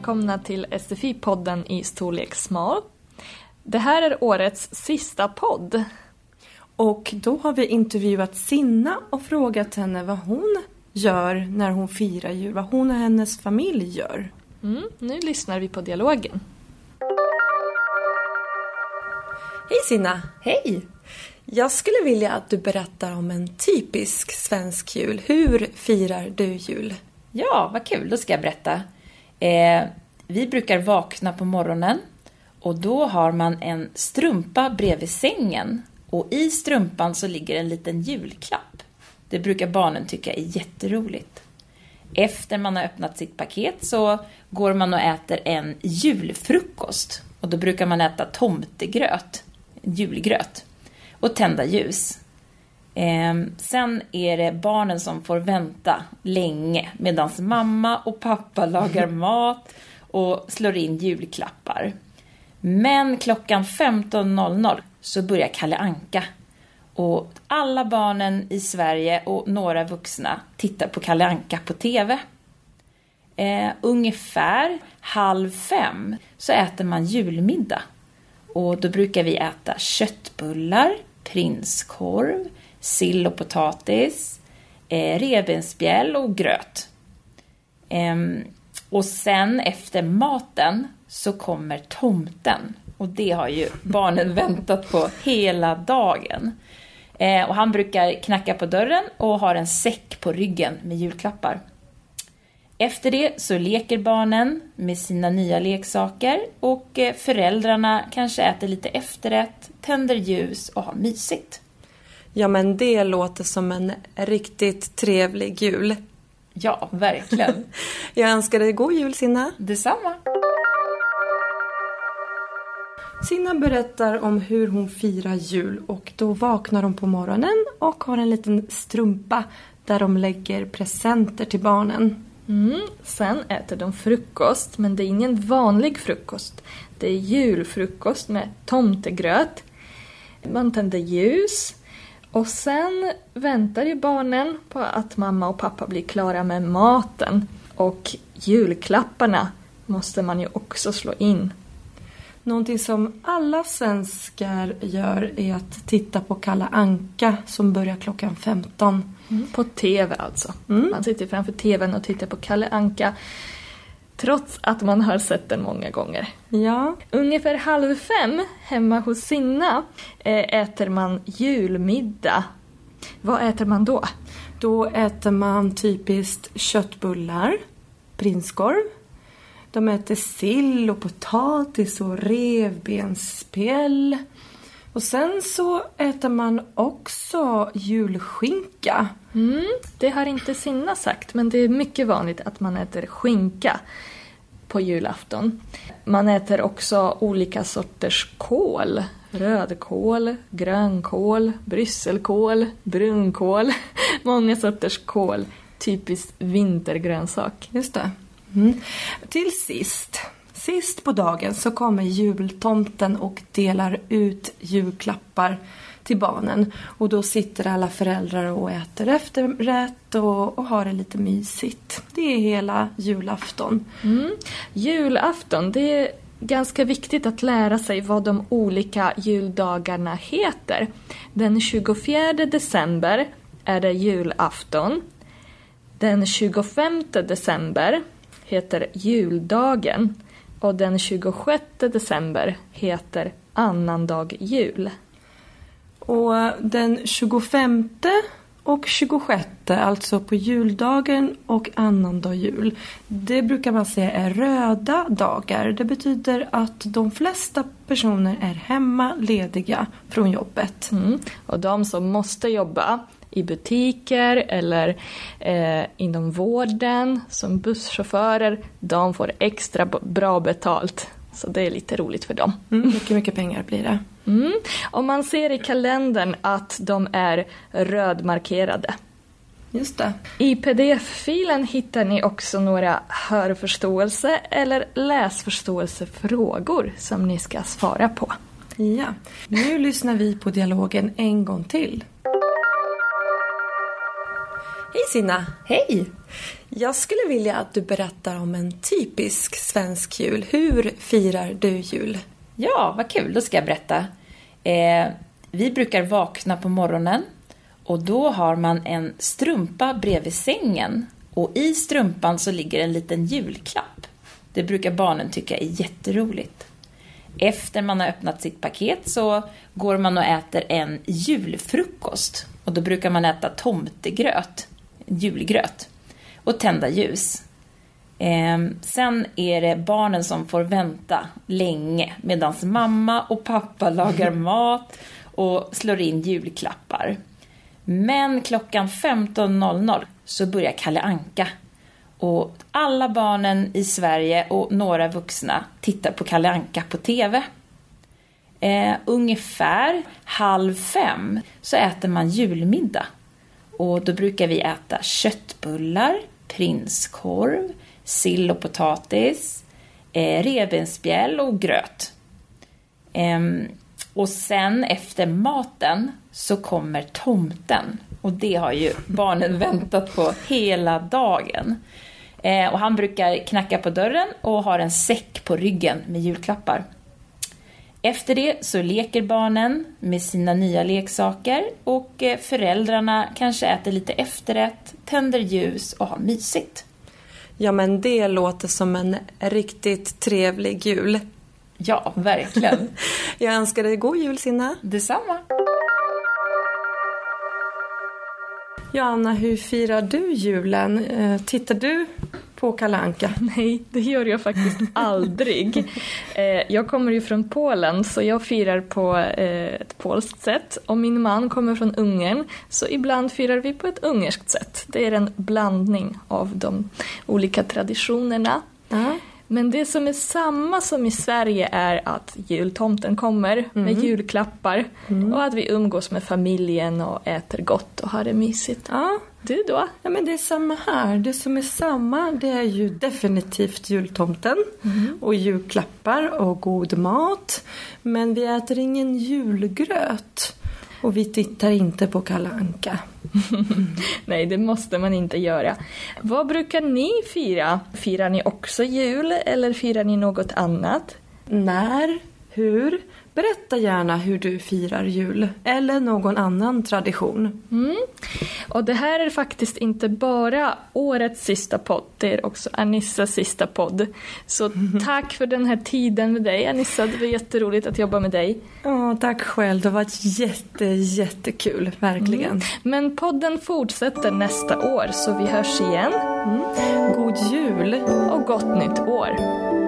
välkomna till SFI-podden i storlek smal. Det här är årets sista podd. Och då har vi intervjuat Sinna och frågat henne vad hon gör när hon firar jul, vad hon och hennes familj gör. Mm, nu lyssnar vi på dialogen. Hej Sinna! Hej! Jag skulle vilja att du berättar om en typisk svensk jul. Hur firar du jul? Ja, vad kul. Då ska jag berätta. Eh, vi brukar vakna på morgonen och då har man en strumpa bredvid sängen och i strumpan så ligger en liten julklapp. Det brukar barnen tycka är jätteroligt. Efter man har öppnat sitt paket så går man och äter en julfrukost. Och då brukar man äta tomtegröt, julgröt, och tända ljus. Ehm, sen är det barnen som får vänta länge medan mamma och pappa lagar mat och slår in julklappar. Men klockan 15.00 så börjar Kalle Anka och alla barnen i Sverige och några vuxna tittar på Kalle Anka på TV. Eh, ungefär halv fem så äter man julmiddag. Och då brukar vi äta köttbullar, prinskorv, sill och potatis, eh, revbensspjäll och gröt. Eh, och sen efter maten så kommer tomten. Och det har ju barnen väntat på hela dagen. Eh, och han brukar knacka på dörren och har en säck på ryggen med julklappar. Efter det så leker barnen med sina nya leksaker och eh, föräldrarna kanske äter lite efterrätt, tänder ljus och har mysigt. Ja, men det låter som en riktigt trevlig jul. Ja, verkligen. Jag önskar dig god jul, Sinna. Detsamma. Sinna berättar om hur hon firar jul och då vaknar hon på morgonen och har en liten strumpa där de lägger presenter till barnen. Mm, sen äter de frukost, men det är ingen vanlig frukost. Det är julfrukost med tomtegröt. Man tänder ljus. Och sen väntar ju barnen på att mamma och pappa blir klara med maten. Och julklapparna måste man ju också slå in. Någonting som alla svenskar gör är att titta på Kalla Anka som börjar klockan 15. Mm. På TV alltså. Mm. Man sitter framför TVn och tittar på Kalle Anka trots att man har sett den många gånger. Ja. Ungefär halv fem hemma hos Sinna eh, äter man julmiddag. Vad äter man då? Då äter man typiskt köttbullar, prinskorv, de äter sill och potatis och revbensspjäll. Och sen så äter man också julskinka. Mm, det har inte Sinna sagt, men det är mycket vanligt att man äter skinka på julafton. Man äter också olika sorters kål. Rödkål, grönkål, brysselkål, brunkål. Många sorters kål. Typiskt vintergrönsak. Just det. Mm. Till sist, sist på dagen så kommer jultomten och delar ut julklappar till barnen. Och då sitter alla föräldrar och äter efterrätt och, och har det lite mysigt. Det är hela julafton. Mm. Julafton, det är ganska viktigt att lära sig vad de olika juldagarna heter. Den 24 december är det julafton. Den 25 december heter juldagen och den 26 december heter annandag jul. Och den 25 och 26, alltså på juldagen och annandag jul, det brukar man säga är röda dagar. Det betyder att de flesta personer är hemma lediga från jobbet. Mm. Och de som måste jobba i butiker eller eh, inom vården som busschaufförer, de får extra bra betalt. Så det är lite roligt för dem. Mm, mycket, mycket pengar blir det. Mm. Och man ser i kalendern att de är rödmarkerade. Just det. I pdf-filen hittar ni också några hörförståelse eller läsförståelsefrågor som ni ska svara på. Ja, nu lyssnar vi på dialogen en gång till. Hej Sina! Hej! Jag skulle vilja att du berättar om en typisk svensk jul. Hur firar du jul? Ja, vad kul. Då ska jag berätta. Eh, vi brukar vakna på morgonen och då har man en strumpa bredvid sängen och i strumpan så ligger en liten julklapp. Det brukar barnen tycka är jätteroligt. Efter man har öppnat sitt paket så går man och äter en julfrukost. Och då brukar man äta tomtegröt, julgröt, och tända ljus. Ehm, sen är det barnen som får vänta länge medan mamma och pappa lagar mat och slår in julklappar. Men klockan 15.00 så börjar Kalle Anka och alla barnen i Sverige och några vuxna tittar på Kalle Anka på TV. Eh, ungefär halv fem så äter man julmiddag. Och då brukar vi äta köttbullar, prinskorv, sill och potatis, eh, revbensspjäll och gröt. Eh, och sen efter maten så kommer tomten. Och det har ju barnen väntat på hela dagen. Eh, och han brukar knacka på dörren och har en säck på ryggen med julklappar. Efter det så leker barnen med sina nya leksaker och eh, föräldrarna kanske äter lite efterrätt, tänder ljus och har mysigt. Ja, men det låter som en riktigt trevlig jul. Ja, verkligen. Jag önskar dig god jul, Sinna. Detsamma. Ja, Anna, hur firar du julen? Eh, tittar du på Kalanka? Nej, det gör jag faktiskt aldrig. Eh, jag kommer ju från Polen så jag firar på eh, ett polskt sätt och min man kommer från Ungern så ibland firar vi på ett ungerskt sätt. Det är en blandning av de olika traditionerna. Ja. Men det som är samma som i Sverige är att jultomten kommer med julklappar och att vi umgås med familjen och äter gott och har det mysigt. ja. Du då? Ja, men det är samma här. Det som är samma det är ju definitivt jultomten och julklappar och god mat. Men vi äter ingen julgröt och vi tittar inte på Kalle Anka. Nej, det måste man inte göra. Vad brukar ni fira? Firar ni också jul eller firar ni något annat? När? Hur? Berätta gärna hur du firar jul eller någon annan tradition. Mm. Och det här är faktiskt inte bara årets sista podd, det är också Anissas sista podd. Så tack för den här tiden med dig Anissa, det var jätteroligt att jobba med dig. Ja, tack själv. Det har varit jätte, jättekul. Verkligen. Men podden fortsätter nästa år, så vi hörs igen. God jul! Och gott nytt år!